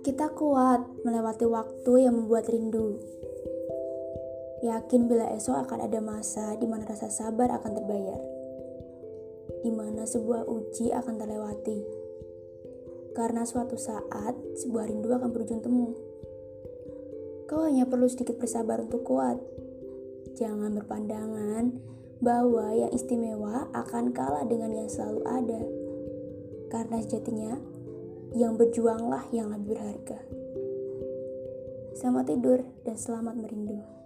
Kita kuat melewati waktu yang membuat rindu. Yakin bila esok akan ada masa di mana rasa sabar akan terbayar. Di mana sebuah uji akan terlewati. Karena suatu saat sebuah rindu akan berujung temu. Kau hanya perlu sedikit bersabar untuk kuat. Jangan berpandangan bahwa yang istimewa akan kalah dengan yang selalu ada. Karena sejatinya yang berjuanglah yang lebih berharga. Selamat tidur dan selamat merindu.